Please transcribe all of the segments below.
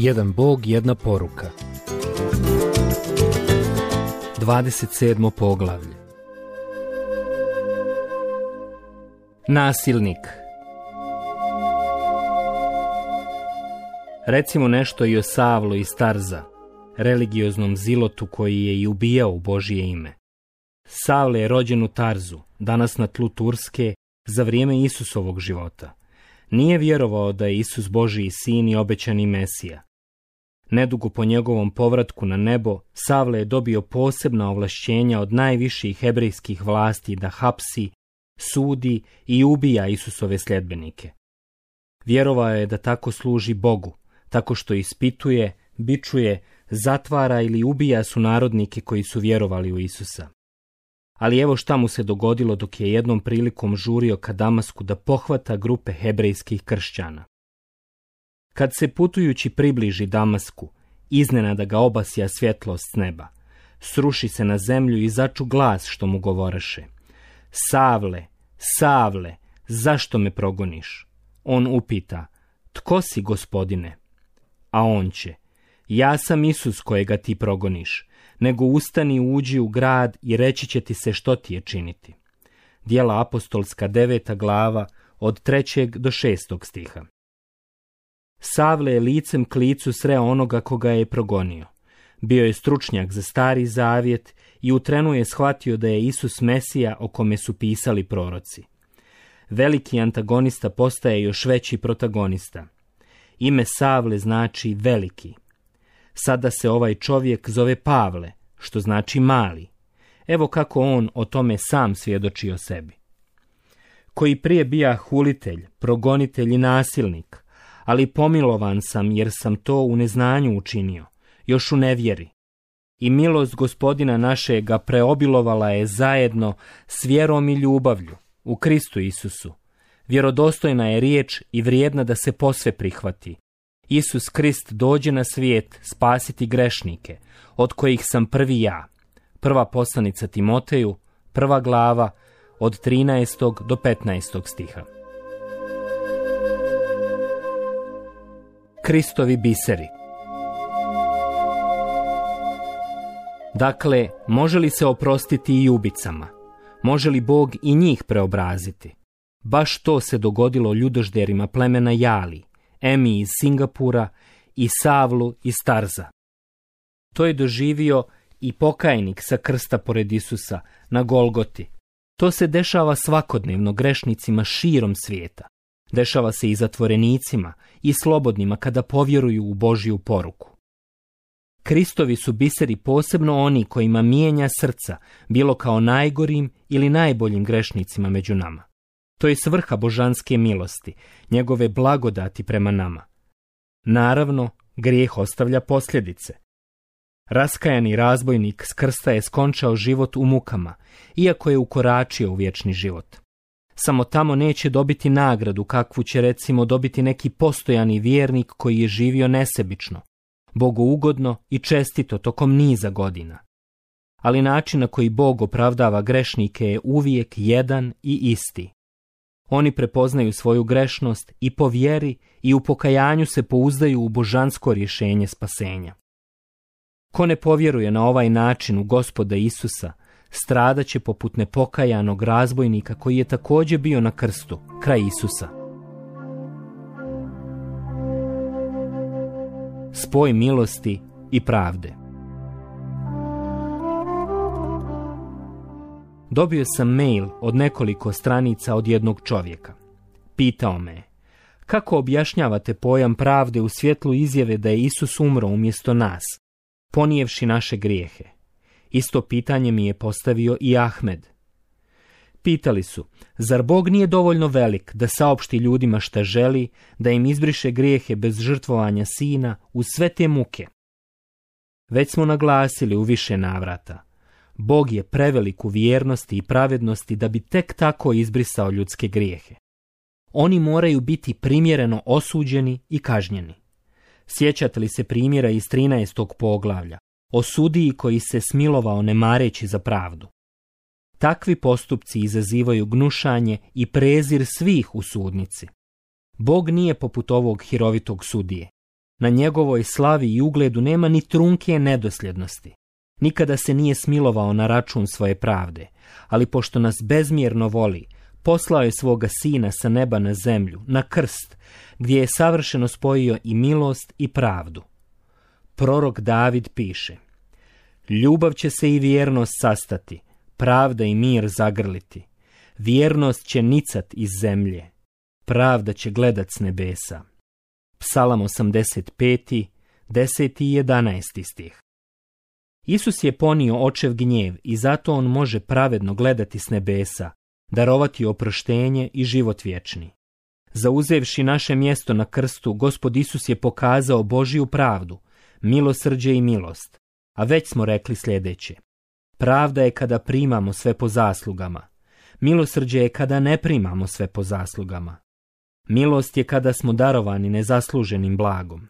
Jedan Bog, jedna poruka. 27. poglavlje Nasilnik Recimo nešto i o Savlu i Tarza, religioznom zilotu koji je i ubijao Božije ime. Savle je rođen u Tarzu, danas na tlu Turske, za vrijeme Isusovog života. Nije vjerovao da je Isus Božiji sin i obećani Mesija. Nedugo po njegovom povratku na nebo, Savle je dobio posebna ovlašćenja od najviših hebrejskih vlasti da hapsi, sudi i ubija Isusove sljedbenike. Vjerovao je da tako služi Bogu, tako što ispituje, bičuje, zatvara ili ubija su narodnike koji su vjerovali u Isusa. Ali evo šta mu se dogodilo dok je jednom prilikom žurio ka Damasku da pohvata grupe hebrejskih kršćana. Kad se putujući približi Damasku, iznenada ga obasija svjetlost neba. Sruši se na zemlju i začu glas što mu govoreše. Savle, Savle, zašto me progoniš? On upita, tko si gospodine? A on će, ja sam Isus kojega ti progoniš, nego ustani uđi u grad i reći će ti se što ti je činiti. Dijela apostolska deveta glava od trećeg do šestog stiha. Savle je licem k licu sreo onoga koga je progonio. Bio je stručnjak za stari zavjet i u trenu je shvatio da je Isus Mesija o kome su pisali proroci. Veliki antagonista postaje još veći protagonista. Ime Savle znači veliki. Sada se ovaj čovjek zove Pavle, što znači mali. Evo kako on o tome sam svjedoči o sebi. Koji prije bija hulitelj, progonitelj i nasilnik, ali pomilovan sam jer sam to u neznanju učinio, još u nevjeri. I milost gospodina našega preobilovala je zajedno s vjerom i ljubavlju u Kristu Isusu. Vjerodostojna je riječ i vrijedna da se posve prihvati. Isus Krist dođe na svijet spasiti grešnike, od kojih sam prvi ja. Prva poslanica Timoteju, prva glava, od 13. do 15. stiha. Kristovi biseri. Dakle, može li se oprostiti i ubicama? Može li Bog i njih preobraziti? Baš to se dogodilo ljudožderima plemena Jali, Emi iz Singapura i Savlu iz Tarza. To je doživio i pokajnik sa krsta pored Isusa na Golgoti. To se dešava svakodnevno grešnicima širom svijeta. Dešava se i zatvorenicima i slobodnima kada povjeruju u Božju poruku. Kristovi su biseri posebno oni kojima mijenja srca, bilo kao najgorim ili najboljim grešnicima među nama. To je svrha božanske milosti, njegove blagodati prema nama. Naravno, grijeh ostavlja posljedice. Raskajani razbojnik s krsta je skončao život u mukama, iako je ukoračio u vječni život samo tamo neće dobiti nagradu kakvu će recimo dobiti neki postojani vjernik koji je živio nesebično, bogougodno i čestito tokom niza godina. Ali način na koji Bog opravdava grešnike je uvijek jedan i isti. Oni prepoznaju svoju grešnost i po vjeri i u pokajanju se pouzdaju u božansko rješenje spasenja. Ko ne povjeruje na ovaj način u gospoda Isusa, će poput nepokajanog razbojnika koji je također bio na krstu, kraj Isusa. Spoj milosti i pravde Dobio sam mail od nekoliko stranica od jednog čovjeka. Pitao me kako objašnjavate pojam pravde u svjetlu izjave da je Isus umro umjesto nas, ponijevši naše grijehe? Isto pitanje mi je postavio i Ahmed. Pitali su, zar Bog nije dovoljno velik da saopšti ljudima šta želi, da im izbriše grijehe bez žrtvovanja sina u sve te muke? Već smo naglasili u više navrata. Bog je prevelik u vjernosti i pravednosti da bi tek tako izbrisao ljudske grijehe. Oni moraju biti primjereno osuđeni i kažnjeni. Sjećate li se primjera iz 13. poglavlja? o sudiji koji se smilovao ne mareći za pravdu. Takvi postupci izazivaju gnušanje i prezir svih u sudnici. Bog nije poput ovog hirovitog sudije. Na njegovoj slavi i ugledu nema ni trunke nedosljednosti. Nikada se nije smilovao na račun svoje pravde, ali pošto nas bezmjerno voli, poslao je svoga sina sa neba na zemlju, na krst, gdje je savršeno spojio i milost i pravdu prorok David piše Ljubav će se i vjernost sastati, pravda i mir zagrliti. Vjernost će nicat iz zemlje, pravda će gledat s nebesa. Psalam 85. 10. i 11. stih Isus je ponio očev gnjev i zato on može pravedno gledati s nebesa, darovati oproštenje i život vječni. Zauzevši naše mjesto na krstu, gospod Isus je pokazao Božiju pravdu, milosrđe i milost, a već smo rekli sljedeće. Pravda je kada primamo sve po zaslugama, milosrđe je kada ne primamo sve po zaslugama. Milost je kada smo darovani nezasluženim blagom.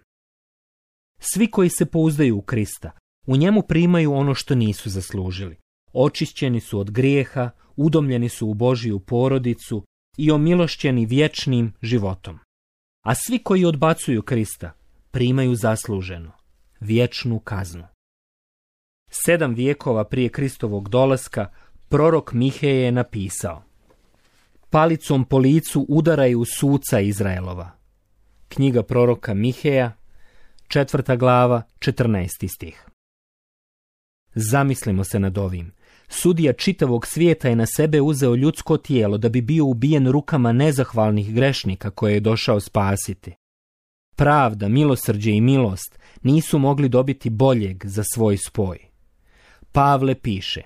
Svi koji se pouzdaju u Krista, u njemu primaju ono što nisu zaslužili. Očišćeni su od grijeha, udomljeni su u Božiju porodicu i omilošćeni vječnim životom. A svi koji odbacuju Krista primaju zasluženo vječnu kaznu. Sedam vijekova prije Kristovog dolaska prorok Mihej je napisao Palicom po licu udaraju suca Izraelova. Knjiga proroka Miheja, četvrta glava, 14. stih. Zamislimo se nad ovim. Sudija čitavog svijeta je na sebe uzeo ljudsko tijelo da bi bio ubijen rukama nezahvalnih grešnika koje je došao spasiti pravda, milosrđe i milost nisu mogli dobiti boljeg za svoj spoj. Pavle piše,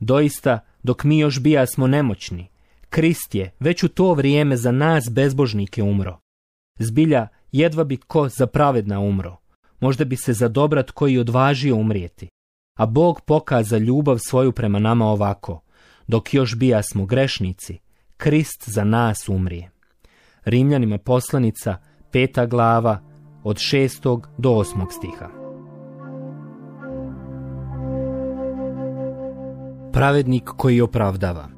doista dok mi još smo nemoćni, Krist je već u to vrijeme za nas bezbožnike umro. Zbilja jedva bi ko za pravedna umro, možda bi se za dobrat koji odvažio umrijeti. A Bog pokaza ljubav svoju prema nama ovako, dok još smo grešnici, Krist za nas umrije. Rimljanima poslanica peta glava, od šestog do osmog stiha. Pravednik koji opravdava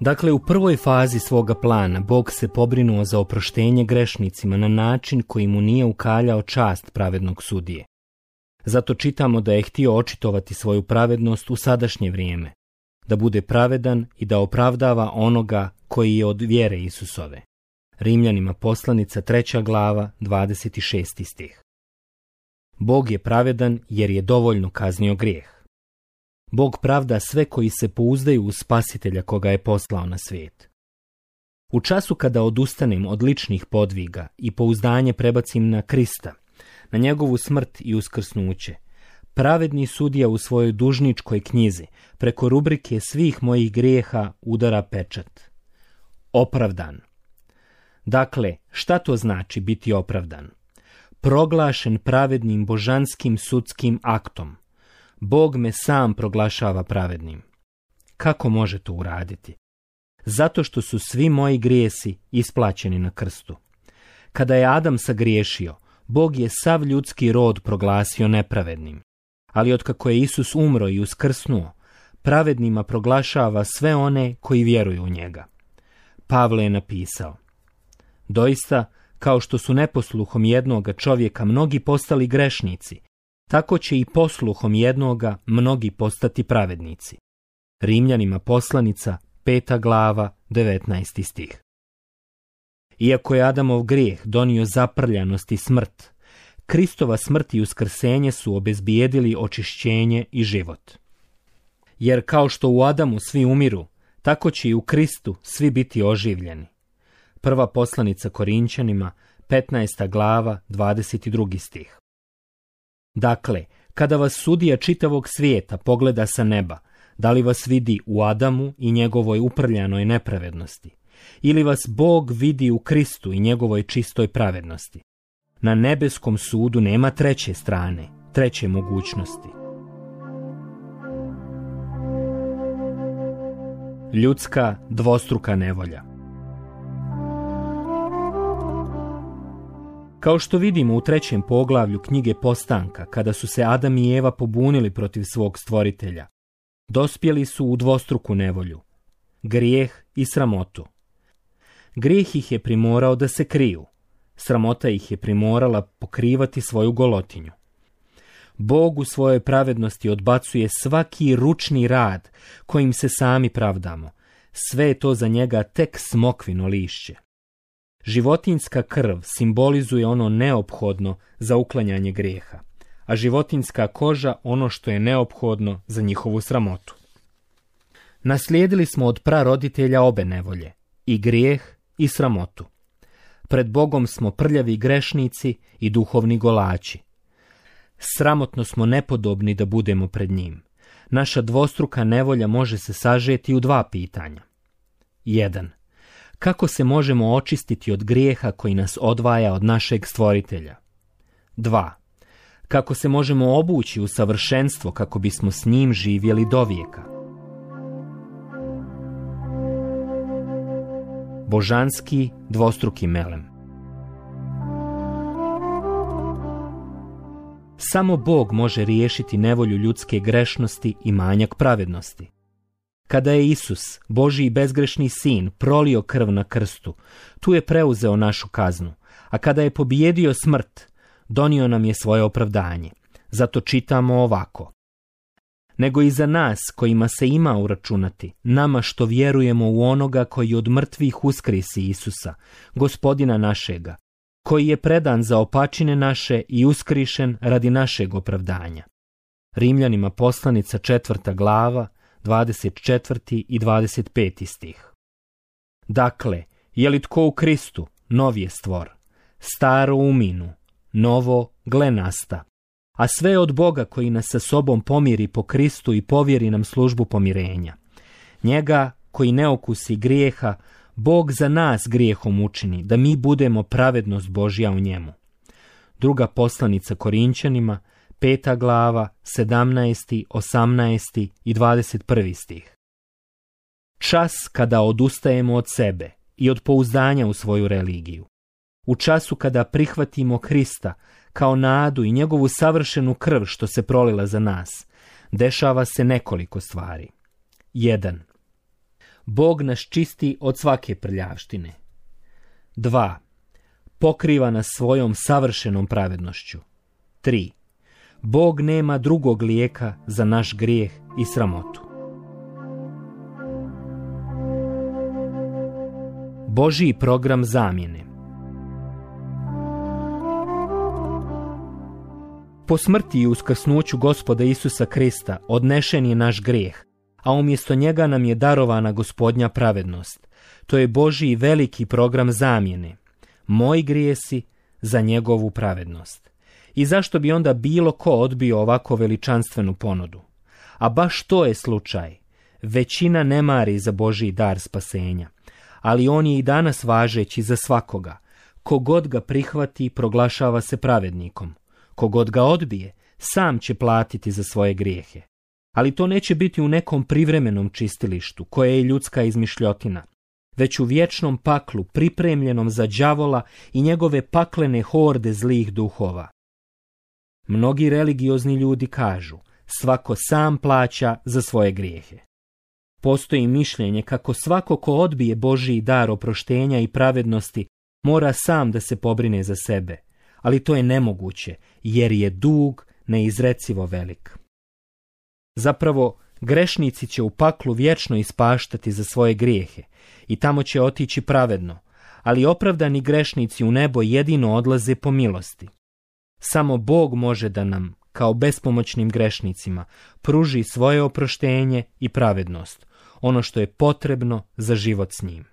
Dakle, u prvoj fazi svoga plana Bog se pobrinuo za oproštenje grešnicima na način koji mu nije ukaljao čast pravednog sudije. Zato čitamo da je htio očitovati svoju pravednost u sadašnje vrijeme, da bude pravedan i da opravdava onoga koji je od vjere Isusove. Rimljanima poslanica 3. glava 26. stih. Bog je pravedan jer je dovoljno kaznio grijeh. Bog pravda sve koji se pouzdaju u spasitelja koga je poslao na svijet. U času kada odustanem od ličnih podviga i pouzdanje prebacim na Krista, na njegovu smrt i uskrsnuće, Pravedni sudija u svojoj dužničkoj knjizi preko rubrike svih mojih grijeha udara pečat. Opravdan. Dakle, šta to znači biti opravdan? Proglašen pravednim božanskim sudskim aktom. Bog me sam proglašava pravednim. Kako može to uraditi? Zato što su svi moji grijesi isplaćeni na krstu. Kada je Adam sagriješio, Bog je sav ljudski rod proglasio nepravednim ali otkako je Isus umro i uskrsnuo, pravednima proglašava sve one koji vjeruju u njega. Pavle je napisao, Doista, kao što su neposluhom jednoga čovjeka mnogi postali grešnici, tako će i posluhom jednoga mnogi postati pravednici. Rimljanima poslanica, peta glava, 19. stih. Iako je Adamov grijeh donio zaprljanost i smrt, Kristova smrt i uskrsenje su obezbijedili očišćenje i život. Jer kao što u Adamu svi umiru, tako će i u Kristu svi biti oživljeni. Prva poslanica Korinčanima, 15. glava, 22. stih. Dakle, kada vas sudija čitavog svijeta pogleda sa neba, da li vas vidi u Adamu i njegovoj uprljanoj nepravednosti, ili vas Bog vidi u Kristu i njegovoj čistoj pravednosti? na nebeskom sudu nema treće strane, treće mogućnosti. Ljudska dvostruka nevolja Kao što vidimo u trećem poglavlju knjige Postanka, kada su se Adam i Eva pobunili protiv svog stvoritelja, dospjeli su u dvostruku nevolju, grijeh i sramotu. Grijeh ih je primorao da se kriju, Sramota ih je primorala pokrivati svoju golotinju. Bog u svojoj pravednosti odbacuje svaki ručni rad kojim se sami pravdamo. Sve je to za njega tek smokvino lišće. Životinska krv simbolizuje ono neophodno za uklanjanje grijeha, a životinska koža ono što je neophodno za njihovu sramotu. Naslijedili smo od praroditelja obe nevolje, i grijeh i sramotu. Pred Bogom smo prljavi grešnici i duhovni golači. Sramotno smo nepodobni da budemo pred njim. Naša dvostruka nevolja može se sažeti u dva pitanja. 1. Kako se možemo očistiti od grijeha koji nas odvaja od našeg stvoritelja? 2. Kako se možemo obući u savršenstvo kako bismo s njim živjeli dovijeka? božanski dvostruki melem. Samo Bog može riješiti nevolju ljudske grešnosti i manjak pravednosti. Kada je Isus, Boži i bezgrešni sin, prolio krv na krstu, tu je preuzeo našu kaznu, a kada je pobijedio smrt, donio nam je svoje opravdanje. Zato čitamo ovako nego i za nas kojima se ima uračunati, nama što vjerujemo u onoga koji od mrtvih uskrisi Isusa, gospodina našega, koji je predan za opačine naše i uskrišen radi našeg opravdanja. Rimljanima poslanica četvrta glava, 24. i 25. stih. Dakle, je li tko u Kristu, nov je stvor, staro uminu, novo gle nasta a sve od Boga koji nas sa sobom pomiri po Kristu i povjeri nam službu pomirenja. Njega koji ne okusi grijeha, Bog za nas grijehom učini, da mi budemo pravednost Božja u njemu. Druga poslanica Korinćanima, peta glava, 17., 18. i 21. stih. Čas kada odustajemo od sebe i od pouzdanja u svoju religiju. U času kada prihvatimo Krista, kao nadu i njegovu savršenu krv što se prolila za nas, dešava se nekoliko stvari. 1. Bog nas čisti od svake prljavštine. 2. Pokriva nas svojom savršenom pravednošću. 3. Bog nema drugog lijeka za naš grijeh i sramotu. Božiji program zamjene Po smrti i uskrsnuću gospoda Isusa Krista odnešen je naš grijeh, a umjesto njega nam je darovana gospodnja pravednost. To je Božji veliki program zamjene. Moji grijesi za njegovu pravednost. I zašto bi onda bilo ko odbio ovako veličanstvenu ponudu? A baš to je slučaj. Većina ne mari za Božji dar spasenja, ali on je i danas važeći za svakoga. Kogod ga prihvati proglašava se pravednikom. Kogod ga odbije, sam će platiti za svoje grijehe. Ali to neće biti u nekom privremenom čistilištu, koje je ljudska izmišljotina, već u vječnom paklu pripremljenom za đavola i njegove paklene horde zlih duhova. Mnogi religiozni ljudi kažu, svako sam plaća za svoje grijehe. Postoji mišljenje kako svako ko odbije Božiji dar oproštenja i pravednosti mora sam da se pobrine za sebe, ali to je nemoguće, jer je dug neizrecivo velik. Zapravo, grešnici će u paklu vječno ispaštati za svoje grijehe i tamo će otići pravedno, ali opravdani grešnici u nebo jedino odlaze po milosti. Samo Bog može da nam, kao bespomoćnim grešnicima, pruži svoje oproštenje i pravednost, ono što je potrebno za život s njim.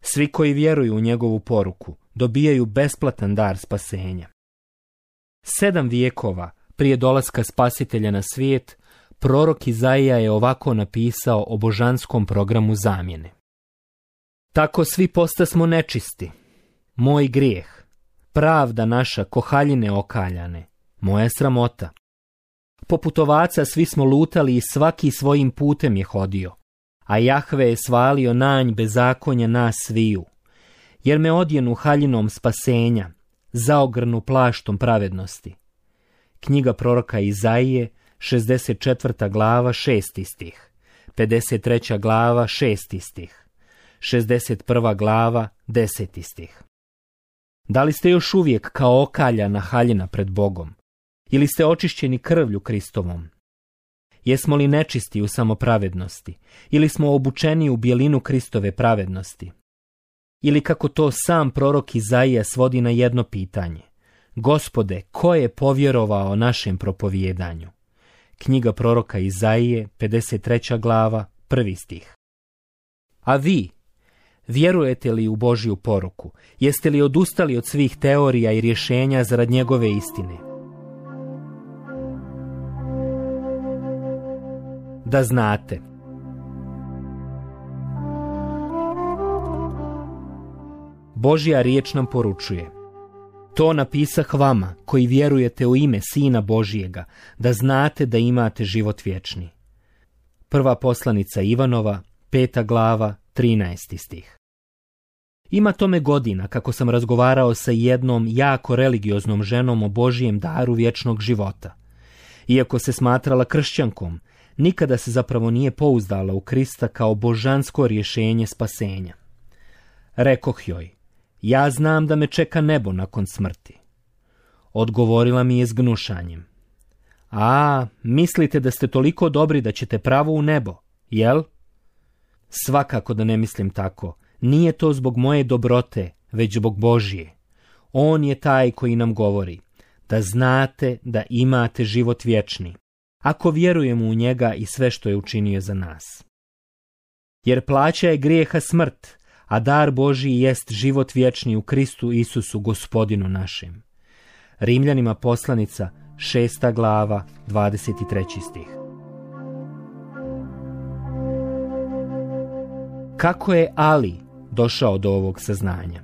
Svi koji vjeruju u njegovu poruku, dobijaju besplatan dar spasenja. Sedam vijekova prije dolaska spasitelja na svijet, prorok Izaija je ovako napisao o božanskom programu zamjene. Tako svi posta smo nečisti, moj grijeh, pravda naša kohaljine okaljane, moja sramota. Poput ovaca svi smo lutali i svaki svojim putem je hodio, a Jahve je svalio nanj bezakonja nas sviju jer me odjenu haljinom spasenja, zaogrnu plaštom pravednosti. Knjiga proroka Izaije, 64. glava, 6. stih, 53. glava, 6. stih, 61. glava, 10. stih. Da li ste još uvijek kao okaljana haljina pred Bogom? Ili ste očišćeni krvlju Kristovom? Jesmo li nečisti u samopravednosti? Ili smo obučeni u bjelinu Kristove pravednosti? ili kako to sam prorok Izaija svodi na jedno pitanje. Gospode, ko je povjerovao našem propovjedanju? Knjiga proroka Izaije, 53. glava, prvi stih. A vi, vjerujete li u Božju poruku? Jeste li odustali od svih teorija i rješenja zarad njegove istine? Da znate, Božja riječ nam poručuje. To napisah vama, koji vjerujete u ime Sina Božijega, da znate da imate život vječni. Prva poslanica Ivanova, peta glava, 13. stih. Ima tome godina kako sam razgovarao sa jednom jako religioznom ženom o Božijem daru vječnog života. Iako se smatrala kršćankom, nikada se zapravo nije pouzdala u Krista kao božansko rješenje spasenja. Rekoh joj, ja znam da me čeka nebo nakon smrti. Odgovorila mi je s gnušanjem. A, mislite da ste toliko dobri da ćete pravo u nebo, jel? Svakako da ne mislim tako. Nije to zbog moje dobrote, već zbog Božije. On je taj koji nam govori da znate da imate život vječni, ako vjerujemo u njega i sve što je učinio za nas. Jer plaća je grijeha smrt, a dar Božiji jest život vječni u Kristu Isusu gospodinu našem. Rimljanima poslanica, šesta glava, 23. stih. Kako je Ali došao do ovog saznanja?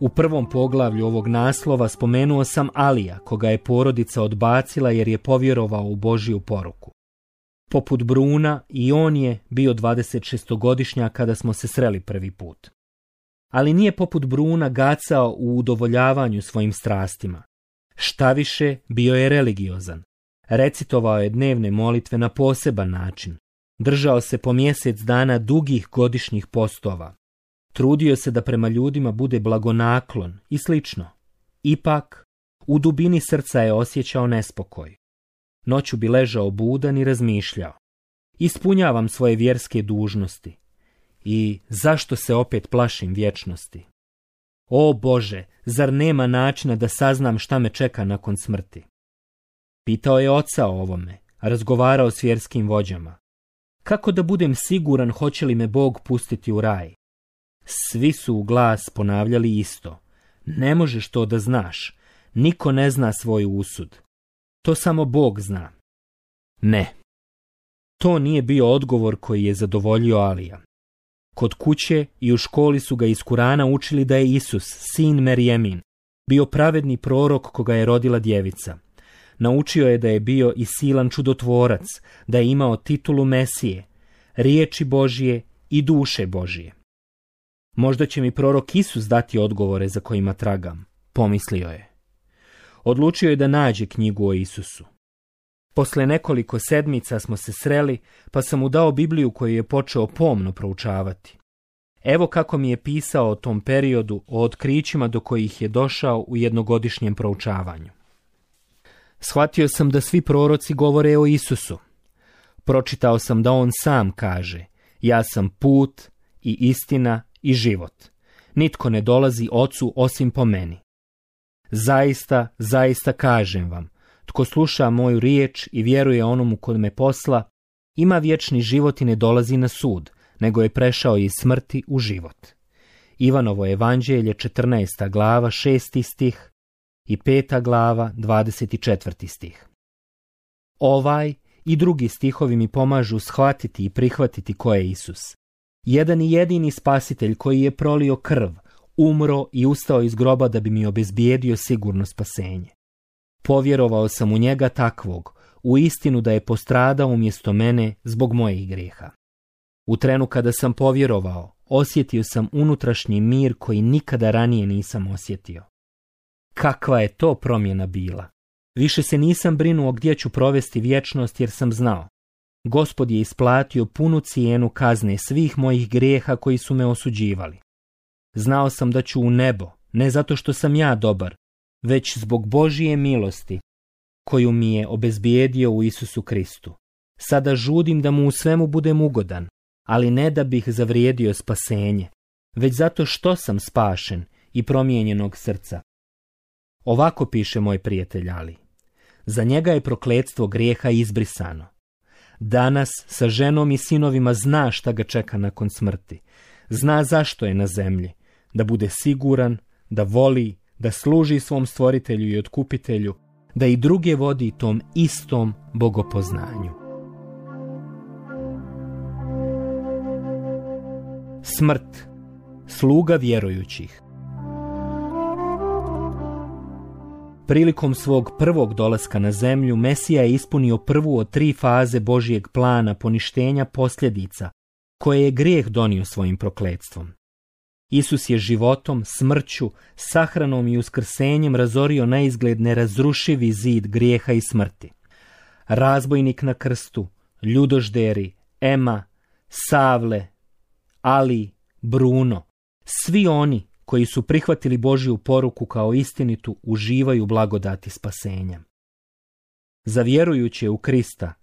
U prvom poglavlju ovog naslova spomenuo sam Alija, koga je porodica odbacila jer je povjerovao u Božiju poruku poput Bruna i on je bio 26-godišnja kada smo se sreli prvi put. Ali nije poput Bruna gacao u udovoljavanju svojim strastima. Šta više, bio je religiozan. Recitovao je dnevne molitve na poseban način. Držao se po mjesec dana dugih godišnjih postova. Trudio se da prema ljudima bude blagonaklon i slično. Ipak, u dubini srca je osjećao nespokoj noću bi ležao budan i razmišljao. Ispunjavam svoje vjerske dužnosti. I zašto se opet plašim vječnosti? O Bože, zar nema načina da saznam šta me čeka nakon smrti? Pitao je oca o ovome, a razgovarao s vjerskim vođama. Kako da budem siguran hoće li me Bog pustiti u raj? Svi su u glas ponavljali isto. Ne možeš to da znaš. Niko ne zna svoj usud. To samo Bog zna. Ne. To nije bio odgovor koji je zadovoljio Alija. Kod kuće i u školi su ga iz Kurana učili da je Isus, sin Merijemin, bio pravedni prorok koga je rodila djevica. Naučio je da je bio i silan čudotvorac, da je imao titulu Mesije, riječi Božije i duše Božije. Možda će mi prorok Isus dati odgovore za kojima tragam, pomislio je odlučio je da nađe knjigu o Isusu. Posle nekoliko sedmica smo se sreli, pa sam mu dao Bibliju koju je počeo pomno proučavati. Evo kako mi je pisao o tom periodu, o otkrićima do kojih je došao u jednogodišnjem proučavanju. Shvatio sam da svi proroci govore o Isusu. Pročitao sam da on sam kaže, ja sam put i istina i život. Nitko ne dolazi ocu osim po meni. Zaista, zaista kažem vam, tko sluša moju riječ i vjeruje onomu kod me posla, ima vječni život i ne dolazi na sud, nego je prešao iz smrti u život. Ivanovo evanđelje 14. glava 6. stih i 5. glava 24. stih. Ovaj i drugi stihovi mi pomažu shvatiti i prihvatiti ko je Isus. Jedan i jedini spasitelj koji je prolio krv, umro i ustao iz groba da bi mi obezbijedio sigurno spasenje. Povjerovao sam u njega takvog, u istinu da je postradao umjesto mene zbog mojih grijeha. U trenu kada sam povjerovao, osjetio sam unutrašnji mir koji nikada ranije nisam osjetio. Kakva je to promjena bila? Više se nisam brinuo gdje ću provesti vječnost jer sam znao. Gospod je isplatio punu cijenu kazne svih mojih grijeha koji su me osuđivali. Znao sam da ću u nebo, ne zato što sam ja dobar, već zbog Božije milosti, koju mi je obezbijedio u Isusu Kristu. Sada žudim da mu u svemu budem ugodan, ali ne da bih zavrijedio spasenje, već zato što sam spašen i promijenjenog srca. Ovako piše moj prijatelj Ali. Za njega je prokledstvo grijeha izbrisano. Danas sa ženom i sinovima zna šta ga čeka nakon smrti. Zna zašto je na zemlji da bude siguran, da voli, da služi svom stvoritelju i otkupitelju, da i druge vodi tom istom bogopoznanju. Smrt, sluga vjerujućih. Prilikom svog prvog dolaska na zemlju, Mesija je ispunio prvu od tri faze Božijeg plana poništenja posljedica, koje je grijeh donio svojim prokledstvom. Isus je životom, smrću, sahranom i uskrsenjem razorio naizgled nerazrušivi zid grijeha i smrti. Razbojnik na krstu, ljudožderi, Ema, Savle, Ali, Bruno, svi oni koji su prihvatili Božju poruku kao istinitu uživaju blagodati spasenja. Za vjerujuće u Krista,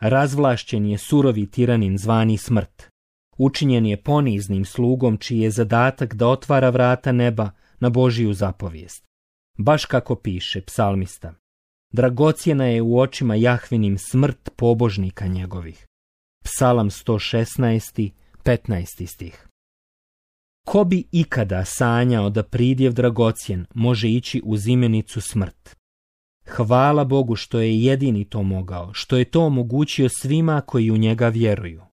razvlašćen je surovi tiranin zvani smrt učinjen je poniznim slugom čiji je zadatak da otvara vrata neba na Božiju zapovijest. Baš kako piše psalmista. Dragocjena je u očima Jahvinim smrt pobožnika njegovih. Psalam 116. 15. stih. Ko bi ikada sanjao da pridjev dragocjen može ići uz imenicu smrt? Hvala Bogu što je jedini to mogao, što je to omogućio svima koji u njega vjeruju.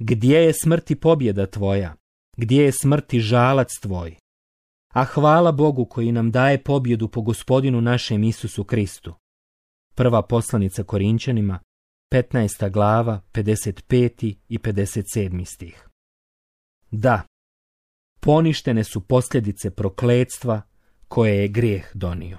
Gdje je smrti pobjeda tvoja? Gdje je smrti žalac tvoj? A hvala Bogu koji nam daje pobjedu po gospodinu našem Isusu Kristu. Prva poslanica Korinčanima, 15. glava, 55. i 57. stih. Da, poništene su posljedice prokledstva koje je grijeh donio.